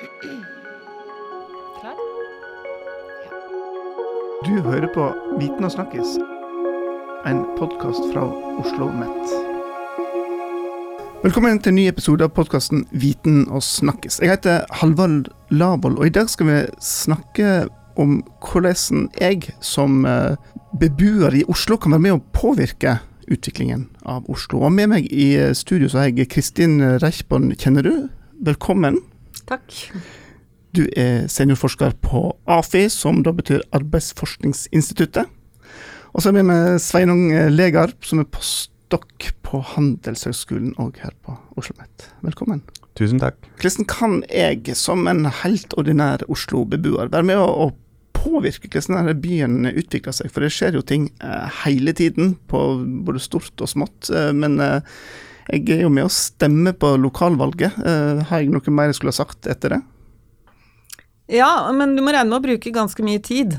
Klar? Du hører på Viten og snakkes, en podkast fra Oslo Mett Velkommen til en ny episode av podkasten Viten og snakkes. Jeg heter Halvard Lavoll, og i dag skal vi snakke om hvordan jeg som eh, beboer i Oslo kan være med å påvirke utviklingen av Oslo. Og med meg i studio så har jeg Kristin Reichborn Kjennerud. Velkommen. Takk. Du er seniorforsker på AFI, som da betyr Arbeidsforskningsinstituttet. Og så er vi med Sveinung Legarp, som er postdokk på Handelshøgskolen og her på Oslo OsloMet. Velkommen. Tusen takk. Hvordan kan jeg, som en helt ordinær Oslo-beboer, være med å, påvirke hvordan denne byen utvikler seg? For det skjer jo ting eh, hele tiden, på både stort og smått. Eh, men eh, jeg er jo med å stemme på lokalvalget. Eh, har jeg noe mer jeg skulle ha sagt etter det? Ja, men du må regne med å bruke ganske mye tid.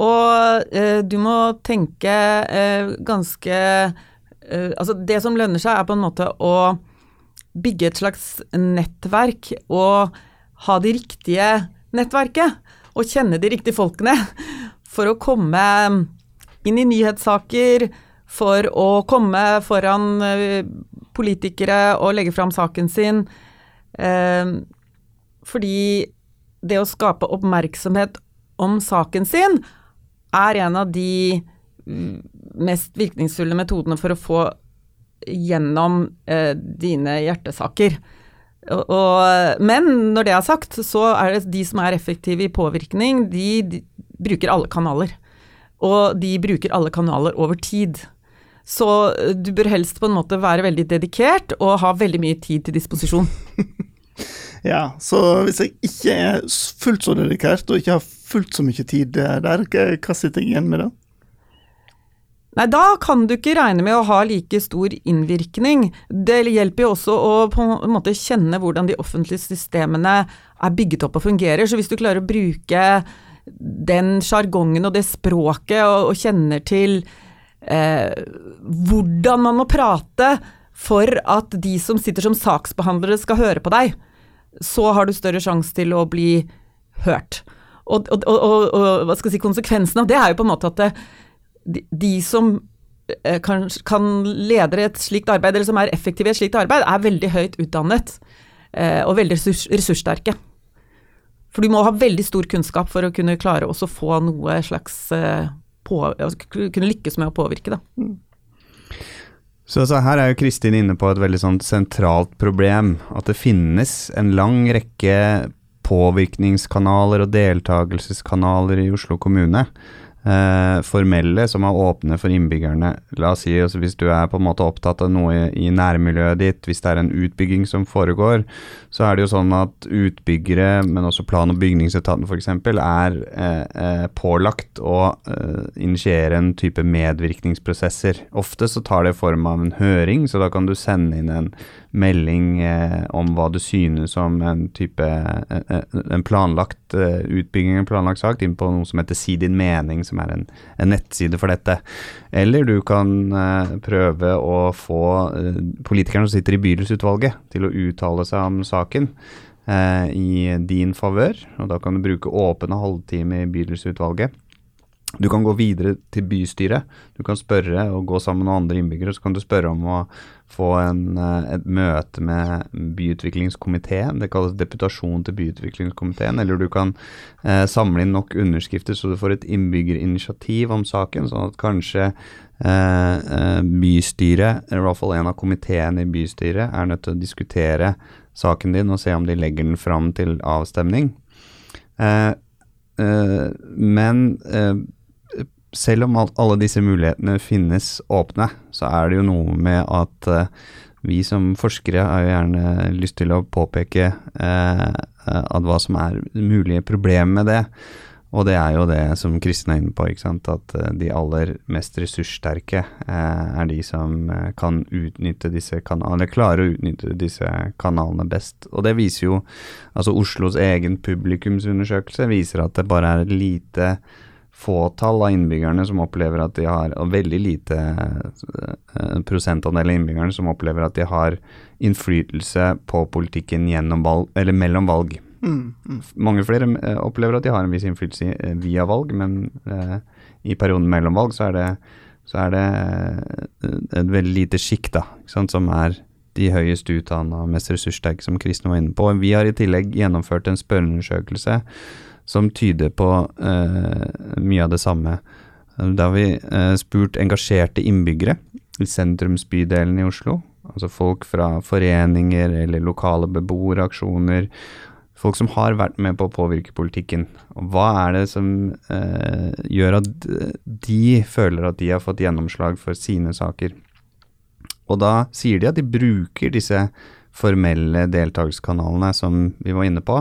Og eh, du må tenke eh, ganske eh, Altså, det som lønner seg, er på en måte å bygge et slags nettverk og ha de riktige nettverket. Og kjenne de riktige folkene for å komme inn i nyhetssaker, for å komme foran eh, politikere og legge fram saken sin. Eh, fordi det å skape oppmerksomhet om saken sin er en av de mest virkningsfulle metodene for å få gjennom eh, dine hjertesaker. Og, men når det er sagt, så er det de som er effektive i påvirkning, de, de bruker alle kanaler. Og de bruker alle kanaler over tid. Så du bør helst på en måte være veldig dedikert og ha veldig mye tid til disposisjon. Ja, så hvis jeg ikke er fullt så dedikert og ikke har fullt så mye tid der, hva sitter jeg igjen med da? Nei, da kan du ikke regne med å ha like stor innvirkning. Det hjelper jo også å på en måte kjenne hvordan de offentlige systemene er bygget opp og fungerer. Så hvis du klarer å bruke den sjargongen og det språket og, og kjenner til eh, hvordan man må prate for at de som sitter som saksbehandlere skal høre på deg, så har du større sjanse til å bli hørt. Og, og, og, og, hva skal jeg si, konsekvensen av det er jo på en måte at det, de, de, som eh, kan, kan lede et slikt arbeid, eller som er effektive i et slikt arbeid, er veldig høyt utdannet eh, og veldig ressurs, ressurssterke. For du må ha veldig stor kunnskap for å kunne klare å få noe slags eh, på, Kunne lykkes med å påvirke, da. Mm. Så, så, her er jo Kristin inne på et veldig sånn sentralt problem. At det finnes en lang rekke påvirkningskanaler og deltakelseskanaler i Oslo kommune eh, formelle som er åpne for innbyggerne. La oss si altså hvis du er på en måte opptatt av noe i, i nærmiljøet ditt, hvis det er en utbygging som foregår, så er det jo sånn at utbyggere, men også plan- og bygningsetaten f.eks., er eh, eh, pålagt å eh, initiere en type medvirkningsprosesser. Ofte så tar det form av en høring, så da kan du sende inn en melding eh, om hva du synes om en type eh, en planlagt utbygging, en planlagt sak, inn på noe som heter Si din mening, som er en, en nettside for dette. Eller du kan prøve å få politikerne som sitter i bydelsutvalget til å uttale seg om saken i din favør. Og da kan du bruke åpne halvtime i bydelsutvalget. Du kan gå videre til bystyret. Du kan spørre og gå sammen med andre innbyggere. Så kan du spørre om å få en, eh, et møte med byutviklingskomiteen. Det kalles deputasjon til byutviklingskomiteen. Eller du kan eh, samle inn nok underskrifter så du får et innbyggerinitiativ om saken, sånn at kanskje eh, eh, bystyret, eller i hvert fall en av komiteene i bystyret, er nødt til å diskutere saken din og se om de legger den fram til avstemning. Eh, eh men selv om alle disse mulighetene finnes åpne, så er det jo noe med at uh, vi som forskere har jo gjerne lyst til å påpeke uh, at hva som er mulige problemer med det. Og det er jo det som Kristin er inne på, at uh, de aller mest ressurssterke er de som kan utnytte disse kanalene, eller klarer å utnytte disse kanalene best. Og det viser jo, altså Oslos egen publikumsundersøkelse viser at det bare er et lite fåtall av innbyggerne som opplever at de har, og veldig lite eh, prosentandel av innbyggerne som opplever at de har innflytelse på politikken gjennom valg, eller mellom valg. Mm, mm. Mange flere eh, opplever at de har en viss innflytelse eh, via valg, men eh, i perioden mellom valg så er det, så er det et veldig lite sjikt som er de høyest utdanna og mest ressurssterke, som Kristin var inne på. Vi har i tillegg gjennomført en spørreundersøkelse som tyder på eh, mye av det samme. Da har vi eh, spurt engasjerte innbyggere i sentrumsbydelen i Oslo. Altså folk fra foreninger eller lokale beboeraksjoner. Folk som har vært med på å påvirke politikken. Og hva er det som eh, gjør at de føler at de har fått gjennomslag for sine saker? Og da sier de at de bruker disse formelle deltakelseskanalene som vi var inne på,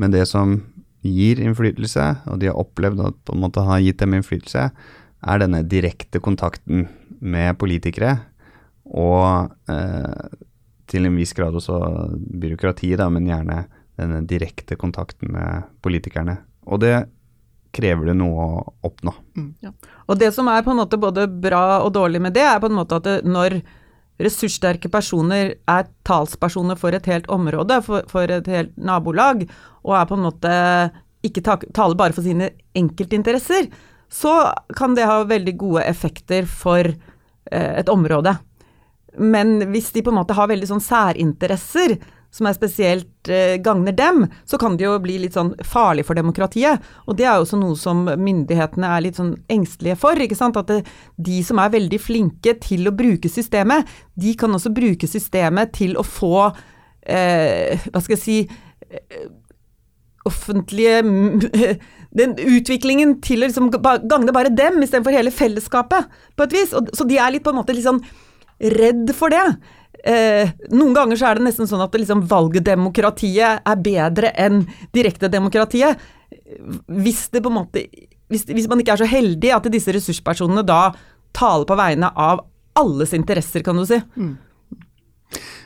men det som gir innflytelse, og de har opplevd at på en måte har gitt dem innflytelse, er denne direkte kontakten med politikere, og eh, til en viss grad også byråkratiet, da, men gjerne denne direkte kontakten med politikerne. Og det krever det noe å oppnå. Mm. Ja. Og det som er på en måte både bra og dårlig med det, er på en måte at det, når ressurssterke personer er talspersoner for et helt område, for, for et helt nabolag, og er på en måte ikke ta, taler bare for sine enkeltinteresser, så kan det ha veldig gode effekter for eh, et område. Men hvis de på en måte har veldig sånn særinteresser, som er spesielt eh, gagner dem, så kan det jo bli litt sånn farlig for demokratiet. Og det er jo også noe som myndighetene er litt sånn engstelige for. ikke sant? At det, de som er veldig flinke til å bruke systemet, de kan også bruke systemet til å få eh, Hva skal jeg si eh, Offentlige Den utviklingen til å liksom gagne bare dem istedenfor hele fellesskapet, på et vis. Og, så de er litt på en måte litt sånn redd for det. Eh, noen ganger så er det nesten sånn at liksom valgdemokratiet er bedre enn direktedemokratiet. Hvis hvis, hvis, man ikke er så heldig at disse ressurspersonene da taler på vegne av alles interesser, kan du si. Mm.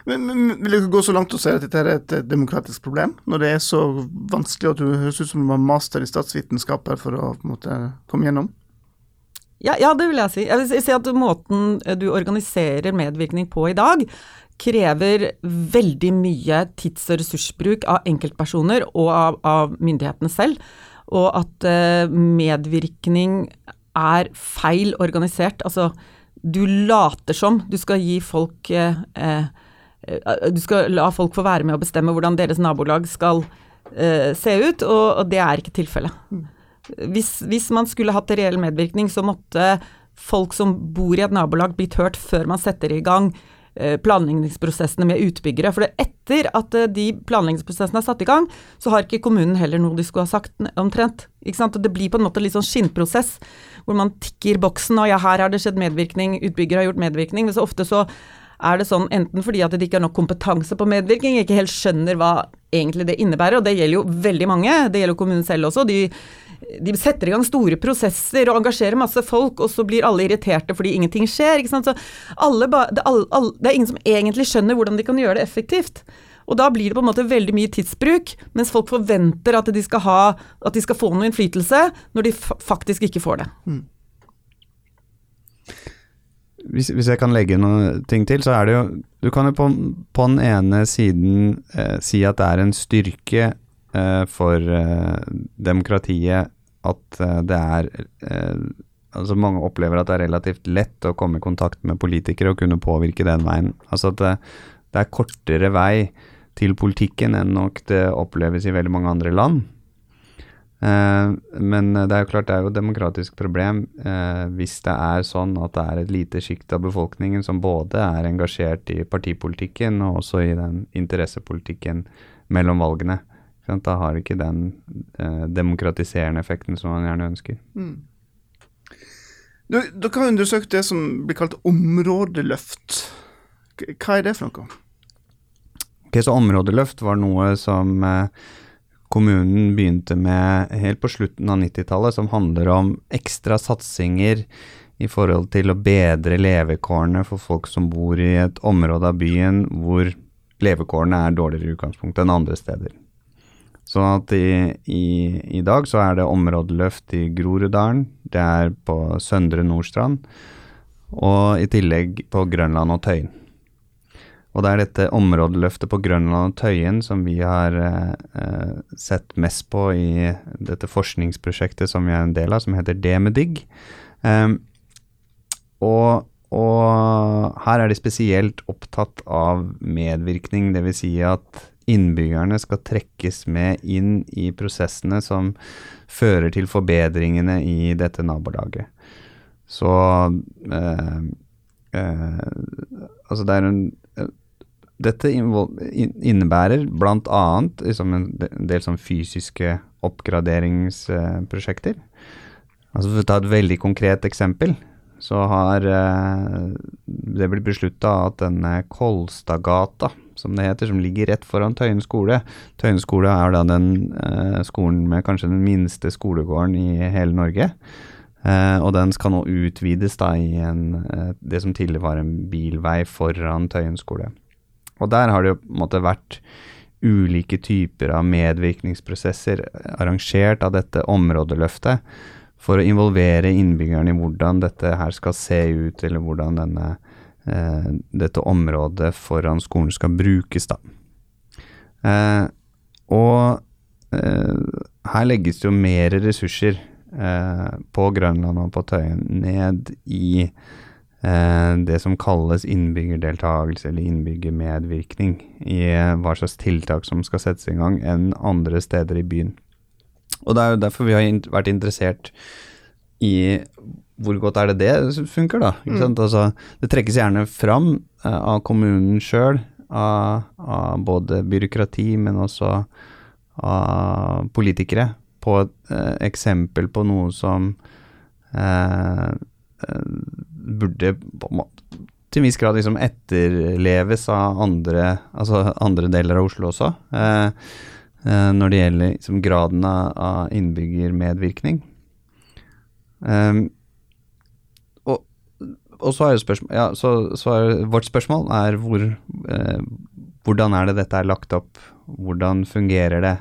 Men, men, Vil du gå så langt og si at dette er et demokratisk problem, når det er så vanskelig at du høres ut som du har master i statsvitenskap for å måte komme gjennom? Ja, ja, det vil jeg si. Jeg vil si at måten du organiserer medvirkning på i dag, krever veldig mye tids- og ressursbruk av enkeltpersoner og av, av myndighetene selv. Og at eh, medvirkning er feil organisert. Altså, du later som du skal gi folk eh, eh, Du skal la folk få være med å bestemme hvordan deres nabolag skal eh, se ut, og, og det er ikke tilfellet. Hvis, hvis, man skulle hatt reell medvirkning, så måtte folk som bor i et nabolag blitt hørt før man setter i gang eh, planleggingsprosessene med utbyggere. For etter at eh, de planleggingsprosessene er satt i gang, så har ikke kommunen heller noe de skulle ha sagt, omtrent. Ikke sant? Og det blir på en måte litt sånn skinnprosess, hvor man tikker boksen og ja, her har det skjedd medvirkning, utbygger har gjort medvirkning. Men så ofte så er det sånn enten fordi at de ikke har nok kompetanse på medvirkning, ikke helt skjønner hva egentlig det innebærer, og det gjelder jo veldig mange, det gjelder kommunen selv også. de de setter i gang store prosesser og engasjerer masse folk, og så blir alle irriterte fordi ingenting skjer. ikke sant? Alle, det, alle, alle, det er ingen som egentlig skjønner hvordan de kan gjøre det effektivt. Og da blir det på en måte veldig mye tidsbruk, mens folk forventer at de skal, ha, at de skal få noe innflytelse, når de faktisk ikke får det. Mm. Hvis, hvis, jeg kan legge noen ting til, så er det jo Du kan jo på, på den ene siden eh, si at det er en styrke eh, for eh, demokratiet at eh, det er eh, Altså mange opplever at det er relativt lett å komme i kontakt med politikere og kunne påvirke den veien. Altså at det, det er kortere vei til politikken enn nok det oppleves i veldig mange andre land. Eh, men det er jo klart det er jo et demokratisk problem eh, hvis det er sånn at det er et lite sjikt av befolkningen som både er engasjert i partipolitikken og også i den interessepolitikken mellom valgene. Da har ikke den eh, demokratiserende effekten som man gjerne ønsker. Mm. Dere har undersøkt det som blir kalt områdeløft. Hva er det for noe? Okay, så Områdeløft var noe som eh, kommunen begynte med helt på slutten av 90-tallet, som handler om ekstra satsinger i forhold til å bedre levekårene for folk som bor i et område av byen hvor levekårene er dårligere i utgangspunktet enn andre steder. Sånn at i, i, i, dag så er det områdeløft i Groruddalen, det er på Søndre Nordstrand, og i tillegg på Grønland og Tøyen. Og det er dette områdeløftet på Grønland og Tøyen som vi har eh, sett mest på i dette forskningsprosjektet som vi er en del av, som heter Demedigg. Um, og, og, her er de spesielt opptatt av medvirkning, dvs. Si at innbyggerne skal trekkes med inn i prosessene som fører til forbedringene i dette nabolaget. Så eh, eh, Altså, det er en dette innebærer bl.a. Liksom en del sånn fysiske oppgraderingsprosjekter. Altså For å ta et veldig konkret eksempel, så har eh, det blitt beslutta at denne Kolstadgata, som det heter, som ligger rett foran Tøyen skole Tøyen skole er da den eh, skolen med kanskje den minste skolegården i hele Norge. Eh, og den skal nå utvides da i en, det som tidligere var en bilvei foran Tøyen skole. Og der har det jo på en måte vært ulike typer av medvirkningsprosesser arrangert av dette områdeløftet for å involvere innbyggerne i hvordan dette her skal se ut, eller hvordan denne, eh, dette området foran skolen skal brukes. da. Eh, og eh, her legges det jo mer ressurser eh, på Grønland og på Tøyen ned i det som kalles innbyggerdeltakelse eller innbyggermedvirkning i hva slags tiltak som skal settes i gang, enn andre steder i byen. Og Det er jo derfor vi har vært interessert i hvor godt er det det funker, da. Mm. Altså, det trekkes gjerne fram uh, av kommunen sjøl, av, av, både byråkrati, men også av politikere, på et uh, eksempel på noe som uh, burde til en viss grad liksom etterleves av andre, altså andre deler av Oslo også. Når det gjelder liksom, graden av, av innbyggermedvirkning. Um, og, så er spørsmål ja, så, så er, Vårt spørsmål er hvor, eh, hvordan er det dette er lagt opp? Hvordan fungerer det?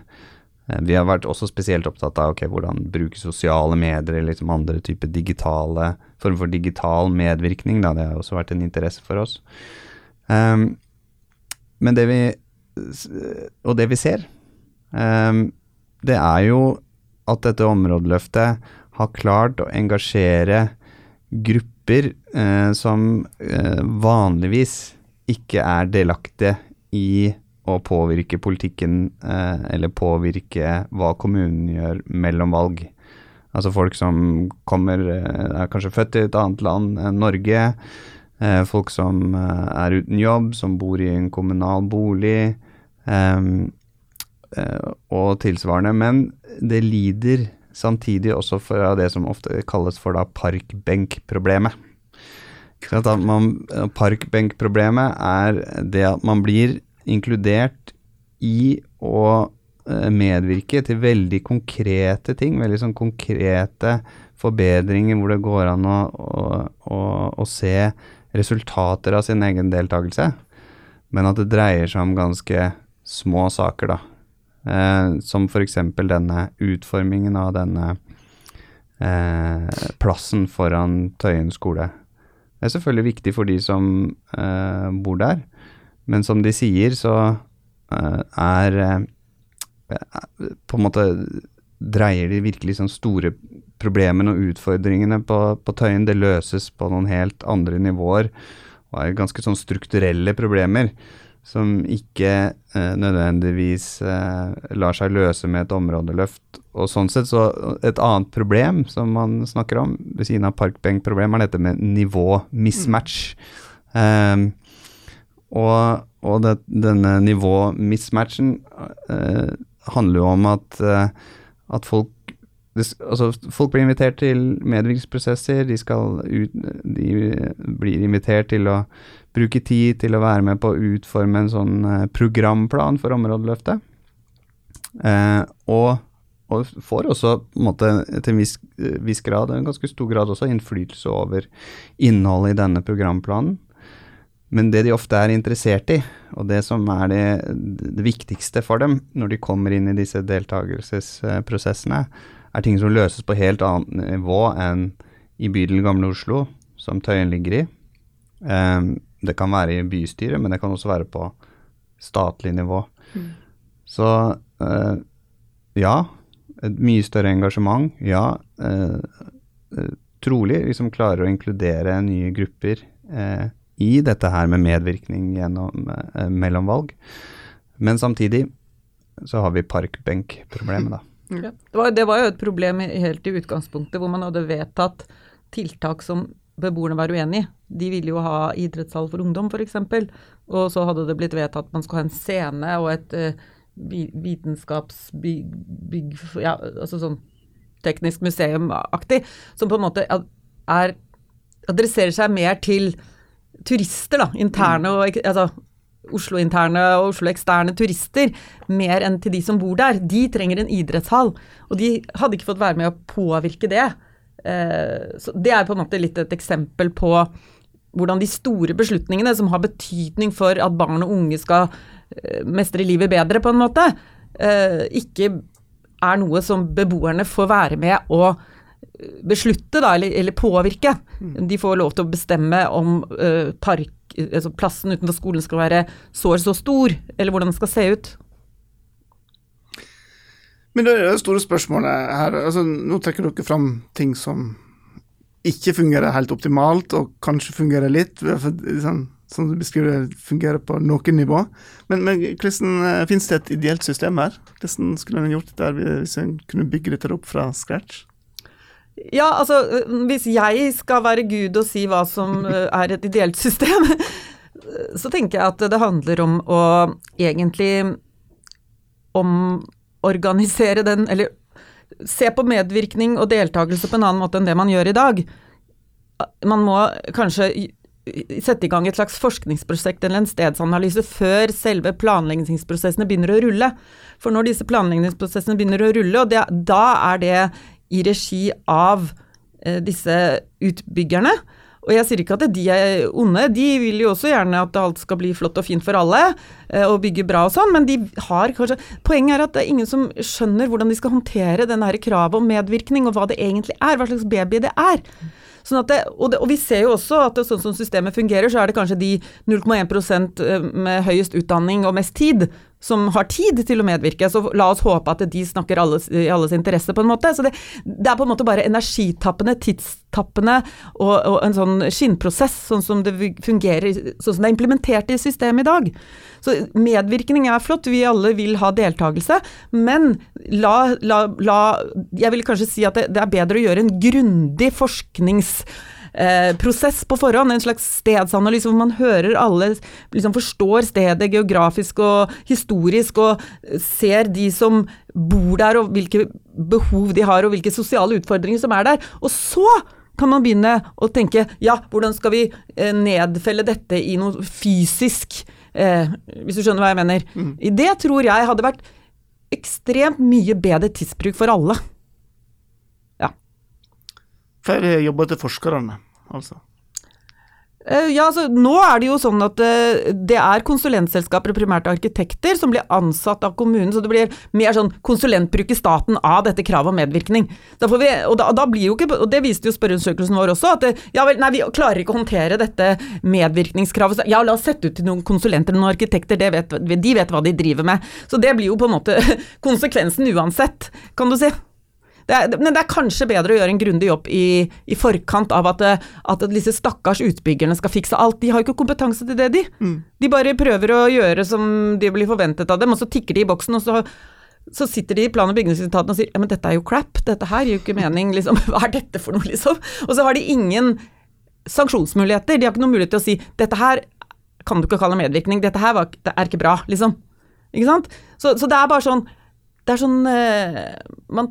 Eh, vi har vært også spesielt opptatt av okay, hvordan bruke sosiale medier liksom andre typer digitale form for digital medvirkning. Da. Det har også vært en interesse for oss. Um, men det vi Og det vi ser, um, det er jo at dette områdeløftet har klart å engasjere grupper uh, som eh, vanligvis ikke er delaktige i å påvirke politikken eh, eller påvirke hva kommunen gjør mellom valg. Altså folk som kommer, eh, er kanskje født i et annet land enn Norge. Eh, folk som eh, er uten jobb, som bor i en kommunal bolig. Eh, eh, og tilsvarende. Men det lider samtidig også fra det som ofte kalles for da parkbenkproblemet. Parkbenkproblemet er det at man blir inkludert i å eh, medvirke til veldig konkrete ting, veldig sånn konkrete forbedringer hvor det går an å, å, å, å se resultater av sin egen deltakelse, men at det dreier seg om ganske små saker, da. Eh, som f.eks. denne utformingen av denne eh, plassen foran Tøyen skole. Det er selvfølgelig viktig for de som eh, bor der, men som de sier, så eh, er uh, På en måte dreier de virkelig sånn store problemene og utfordringene på, på Tøyen. Det løses på noen helt andre nivåer og er ganske sånn strukturelle problemer som ikke eh, nødvendigvis eh, lar seg løse med et områdeløft. Og sånn sett så Et annet problem som man snakker om ved siden av parkbenkproblemet, er dette med nivå-mismatch. Mm. Eh, og, og det, denne nivå-mismatchen eh, handler jo om at, eh, at folk altså, folk blir invitert til medvirkningsprosesser, de, ut, de blir invitert til å bruke tid til å være med på å utforme en sånn eh, programplan for områdeløftet. Eh, og, og, får også måte, til en viss, viss grad, en ganske stor grad også, innflytelse over innholdet i denne programplanen. Men det de ofte er interessert i, og det som er det, det viktigste for dem når de kommer inn i disse deltakelsesprosessene, er ting som løses på helt annet nivå enn i bydelen Gamle Oslo, som Tøyen ligger i. Um, det kan være i bystyret, men det kan også være på statlig nivå. Mm. Så eh, ja, et mye større engasjement. Ja, uh, uh, trolig liksom klarer å inkludere nye grupper eh, i dette her med medvirkning gjennom eh, mellomvalg. Men samtidig så har vi parkbenkproblemet, da. Ja. Det, var, det, var, jo et problem helt i utgangspunktet, hvor man hadde vedtatt tiltak som beboerne var uenig i. De ville jo ha idrettshall for ungdom, f.eks. Og så hadde det blitt vedtatt at man skulle ha en scene og et uh, vitenskapsbygg Ja, altså sånn teknisk museum-aktig, som på en måte er adresserer seg mer til turister, da. Interne og altså, Oslo-interne og Oslo-eksterne turister, mer enn til de som bor der. De trenger en idrettshall, og de hadde ikke fått være med å påvirke det. Eh, så Det er på en måte litt et eksempel på hvordan de store beslutningene som har betydning for at barn og unge skal eh, mestre livet bedre, på en måte, eh, ikke er noe som beboerne får være med å beslutte, da, eller, eller, påvirke. Mm. De får lov til å bestemme om park, altså plassen utenfor skolen skal være så eller så stor, eller hvordan den skal se ut. Men det er det store spørsmålet her. Altså, nå trekker dere fram ting som ikke fungerer helt optimalt, og kanskje fungerer litt. Sånn, sånn du beskriver det, fungerer på noen nivå. Men, men hvordan eh, finnes det et ideelt system her? Hvordan skulle en gjort det hvis en kunne bygge dette opp fra scratch? Ja, altså hvis jeg skal være Gud og si hva som er et ideelt system, så tenker jeg at det handler om å egentlig omorganisere den Eller se på medvirkning og deltakelse på en annen måte enn det man gjør i dag. Man må kanskje sette i gang et slags forskningsprosjekt eller en stedsanalyse før selve planleggingsprosessene begynner å rulle. For når disse planleggingsprosessene begynner å rulle, og det, da er det i regi av eh, disse utbyggerne. Og jeg sier ikke at de er onde, de vil jo også gjerne at alt skal bli flott og fint for alle, eh, og bygge bra og sånn, men de har kanskje Poenget er at det er ingen som skjønner hvordan de skal håndtere denne kravet om medvirkning, og hva det egentlig er, hva slags baby det er. Sånn det, og, det, og, vi ser jo også at det, sånn som systemet fungerer, så er det kanskje de 0,1 eh, med høyest utdanning og mest tid som har tid til å medvirke. Så la oss håpe at de snakker alles, i alles interesse, på en måte. Så det, det, er på en måte bare energitappende, tidstappende og, og, en sånn skinnprosess, sånn som det fungerer, sånn som det er implementert i systemet i dag. Så medvirkning er flott, vi alle vil ha deltakelse, men la, la, la Jeg vil kanskje si at det, det er bedre å gjøre en grundig forsknings eh, prosess på forhånd, en slags stedsanalyse hvor man hører alle, liksom forstår stedet geografisk og historisk, og ser de som bor der og hvilke behov de har og hvilke sosiale utfordringer som er der. Og så kan man begynne å tenke ja, hvordan skal vi eh, nedfelle dette i noe fysisk, eh, hvis du skjønner hva jeg mener. Mm. Det tror jeg hadde vært ekstremt mye bedre tidsbruk for alle. Flere jobber til forskerne, altså? Eh, ja, altså Nå er det jo sånn at uh, det er konsulentselskaper primært arkitekter som blir ansatt av kommunen, så det blir mer sånn konsulentbruk i staten av dette kravet om medvirkning. Vi, og, da, da, ikke, og det viste jo spørreundersøkelsen vår også, at det, ja vel, nei, vi klarer ikke å håndtere dette medvirkningskravet. Så, ja, la oss sette ut til noen konsulenter, noen arkitekter, vet, de vet hva de driver med. Så det blir jo på en måte konsekvensen uansett, kan du si. Det er, men det er kanskje bedre å gjøre en grundig jobb i, i forkant av at, at, disse stakkars utbyggerne skal fikse alt. De har jo ikke kompetanse til det, de. Mm. De bare prøver å gjøre som de blir forventet av dem, og så tikker de i boksen, og så, så sitter de i plan- og bygningsetaten og sier ja, men dette er jo crap, dette her gir jo ikke mening, liksom. Hva er dette for noe, liksom? Og så har de ingen sanksjonsmuligheter. De har ikke noen mulighet til å si dette her kan du ikke kalle medvirkning, dette her var, det er ikke bra, liksom. Ikke sant? Så, så det er bare sånn det er sånn eh, man,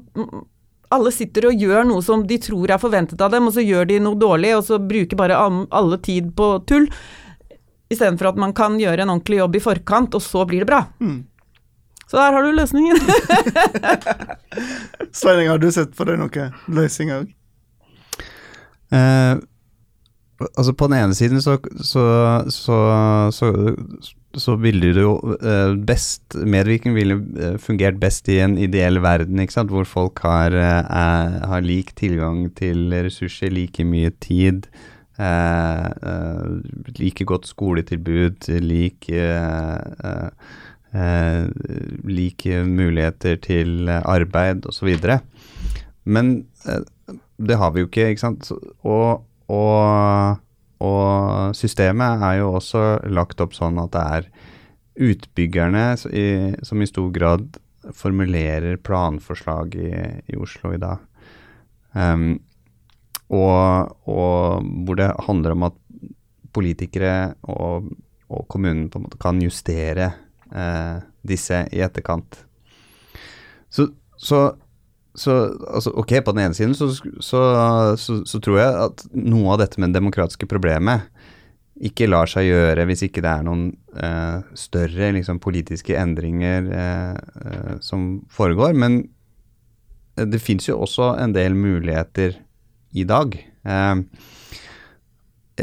alle sitter og gjør noe som de tror er forventet av dem, og så gjør de noe dårlig, og så bruker bare alle tid på tull. Istedenfor at man kan gjøre en ordentlig jobb i forkant, og så blir det bra. Mm. Så der har du løsningen. Sveining, har du sett for deg noen løsninger òg? Uh, Altså På den ene siden så, så, så, så, så ville det jo eh, best Medvirkning ville eh, fungert best i en ideell verden, ikke sant? hvor folk har, eh, er, har lik tilgang til ressurser, like mye tid. Eh, like godt skoletilbud, like eh, like muligheter til arbeid osv. Men det har vi jo ikke, ikke sant. Og og, og, systemet er jo også lagt opp sånn at det er utbyggerne som i stor grad formulerer planforslag i, i Oslo i dag. Um, og, og, hvor det handler om at politikere og, og kommunen på en måte kan justere eh, disse i etterkant. Så, så så altså, ok, på den ene siden så, så, så, så, tror jeg at noe av dette med det demokratiske problemet ikke lar seg gjøre hvis ikke det er noen eh, større liksom, politiske endringer eh, eh, som foregår. Men det fins jo også en del muligheter i dag. Eh,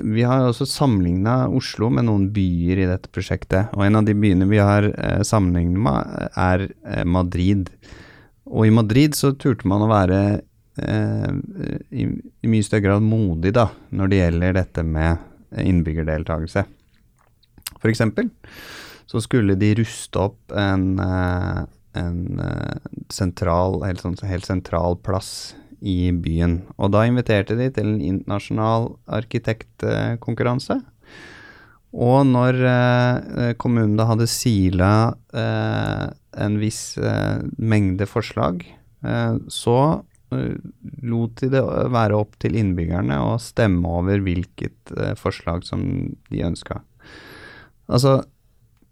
vi har også sammenligna Oslo med noen byer i dette prosjektet. Og en av de byene vi har eh, sammenlignet med, er eh, Madrid. Og i Madrid så turte man å være eh, i, i, mye større grad modig da, når det gjelder dette med innbyggerdeltakelse. For eksempel så skulle de ruste opp en, eh, en eh, sentral, helt, sånn, helt sentral plass i byen. Og da inviterte de til en internasjonal arkitektkonkurranse. Og når eh, kommunen da hadde sila eh, en viss eh, mengde forslag, eh, så eh, lot de det være opp til innbyggerne å stemme over hvilket eh, forslag som de ønska. Altså,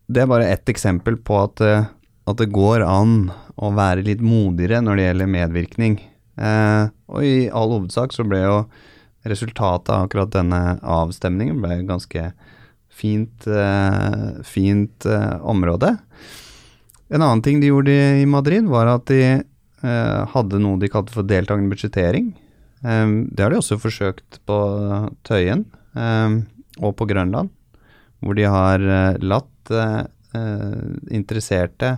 det er bare ett eksempel på at, eh, at, det går an å være litt modigere når det gjelder medvirkning. og i all hovedsak så ble jo resultatet av akkurat denne avstemningen ble ganske fint, fint område. En annen ting de gjorde i Madrid, var at de eh, hadde noe de kalte for deltakende budsjettering. Eh, det har de også forsøkt på Tøyen eh, og på Grønland, hvor de har eh, latt eh, eh, interesserte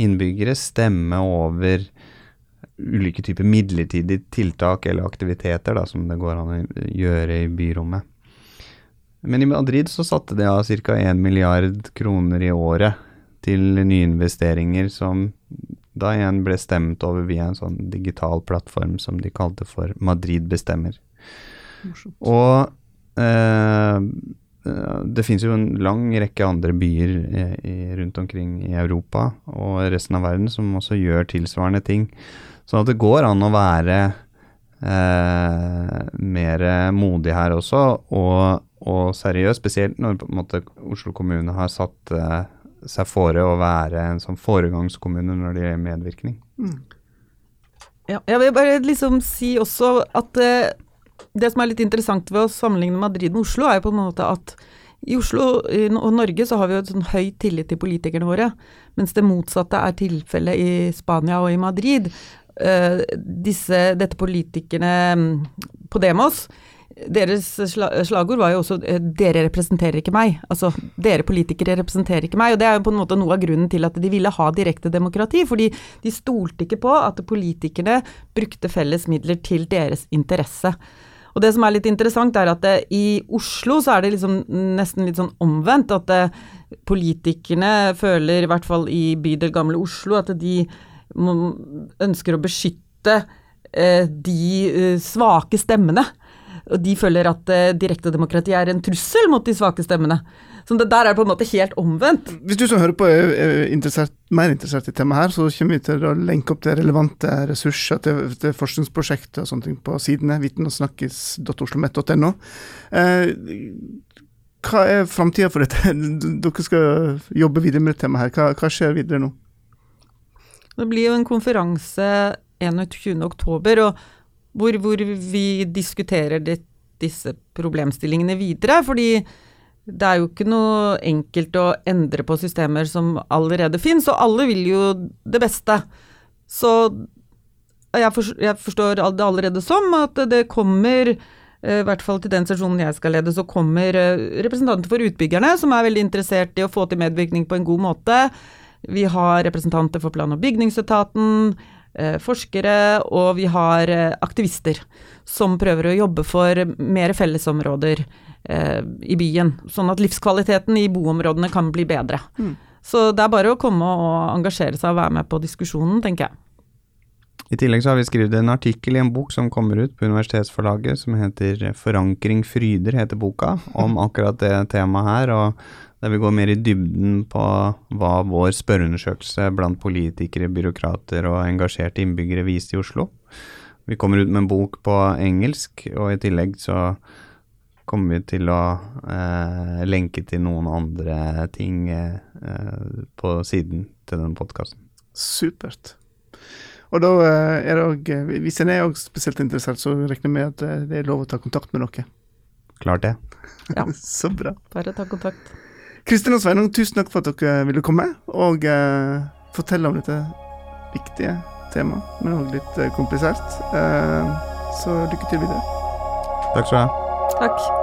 innbyggere stemme over ulike typer midlertidige tiltak eller aktiviteter da, som det går an å gjøre i byrommet. Men i Madrid så satte de av ca. 1 milliard kroner i året til nyinvesteringer som da igjen ble stemt over via en sånn digital plattform som de kalte for Madrid bestemmer. Morsomt. Og eh, det finnes jo en lang rekke andre byer i, rundt omkring i Europa og resten av verden som også gjør tilsvarende ting. Sånn at det går an å være eh, mer modig her også, og, og seriøs. Spesielt når måte, Oslo kommune har satt uh, seg fore å være en sånn foregangskommune når det gjelder medvirkning. Mm. Ja, jeg vil bare liksom si også at uh, det som er litt interessant ved å sammenligne Madrid med Oslo, er jo på en måte at i Oslo og Norge så har vi jo et sånn høy tillit til politikerne våre, mens det motsatte er tilfellet i Spania og i Madrid. Uh, disse, dette politikerne mm, på Demos deres slagord var jo også eh, 'dere representerer ikke meg'. Altså dere politikere representerer ikke meg. Og det er jo på en måte noe av grunnen til at de ville ha direkte demokrati. Fordi de stolte ikke på at politikerne brukte felles midler til deres interesse. Og det som er litt interessant, er at det, i Oslo så er det liksom nesten litt sånn omvendt. At det, politikerne føler, i hvert fall i bydel Gamle Oslo, at de ønsker å beskytte eh, de eh, svake stemmene og de føler at uh, direktedemokrati er en trussel mot de svake stemmene. Så det der er på en måte helt omvendt. Hvis du som hører på er interessert, mer interessert i temaet her, så kommer vi til å lenke opp til relevante ressurser til, til forskningsprosjekter og sånne ting på sidene vitenogsnakkis.oslomet.no. Eh, hva er framtida for dette? Dere skal jobbe videre med dette temaet her. Hva, hva skjer videre nå? Det blir jo en konferanse 21.10. og hvor, hvor vi diskuterer det, disse problemstillingene videre. Fordi det er jo ikke noe enkelt å endre på systemer som allerede finnes, og alle vil jo det beste. Så jeg, forstår det allerede som at det kommer eh, i hvert fall til den sesjonen jeg skal lede, så kommer eh, representanter for utbyggerne, som er veldig interessert i å få til medvirkning på en god måte. Vi har representanter for plan- og bygningsetaten, forskere, og vi har aktivister som prøver å jobbe for mer fellesområder i byen, sånn at livskvaliteten i boområdene kan bli bedre. Mm. Så det er bare å komme og engasjere seg og være med på diskusjonen, tenker jeg. I tillegg så har vi skrevet en artikkel i en bok som kommer ut på universitetsforlaget som heter 'Forankring fryder', heter boka, om akkurat det temaet her. og der vi går mer i dybden på hva vår spørreundersøkelse blant politikere, byråkrater og engasjerte innbyggere viste i Oslo. Vi kommer ut med en bok på engelsk, og i tillegg så kommer vi til å eh, lenke til noen andre ting eh, på siden til den podkasten. Supert. Og da eh, er det òg eh, Hvis en er spesielt interessert, så regner jeg med at eh, det er lov å ta kontakt med dere. Klart det. Ja. så bra. Bare ta kontakt. Kristin og Sveinung, tusen takk for at dere ville komme og uh, fortelle om dette viktige temaet, men også litt uh, komplisert. Uh, så lykke til videre. Takk skal du ha. Takk.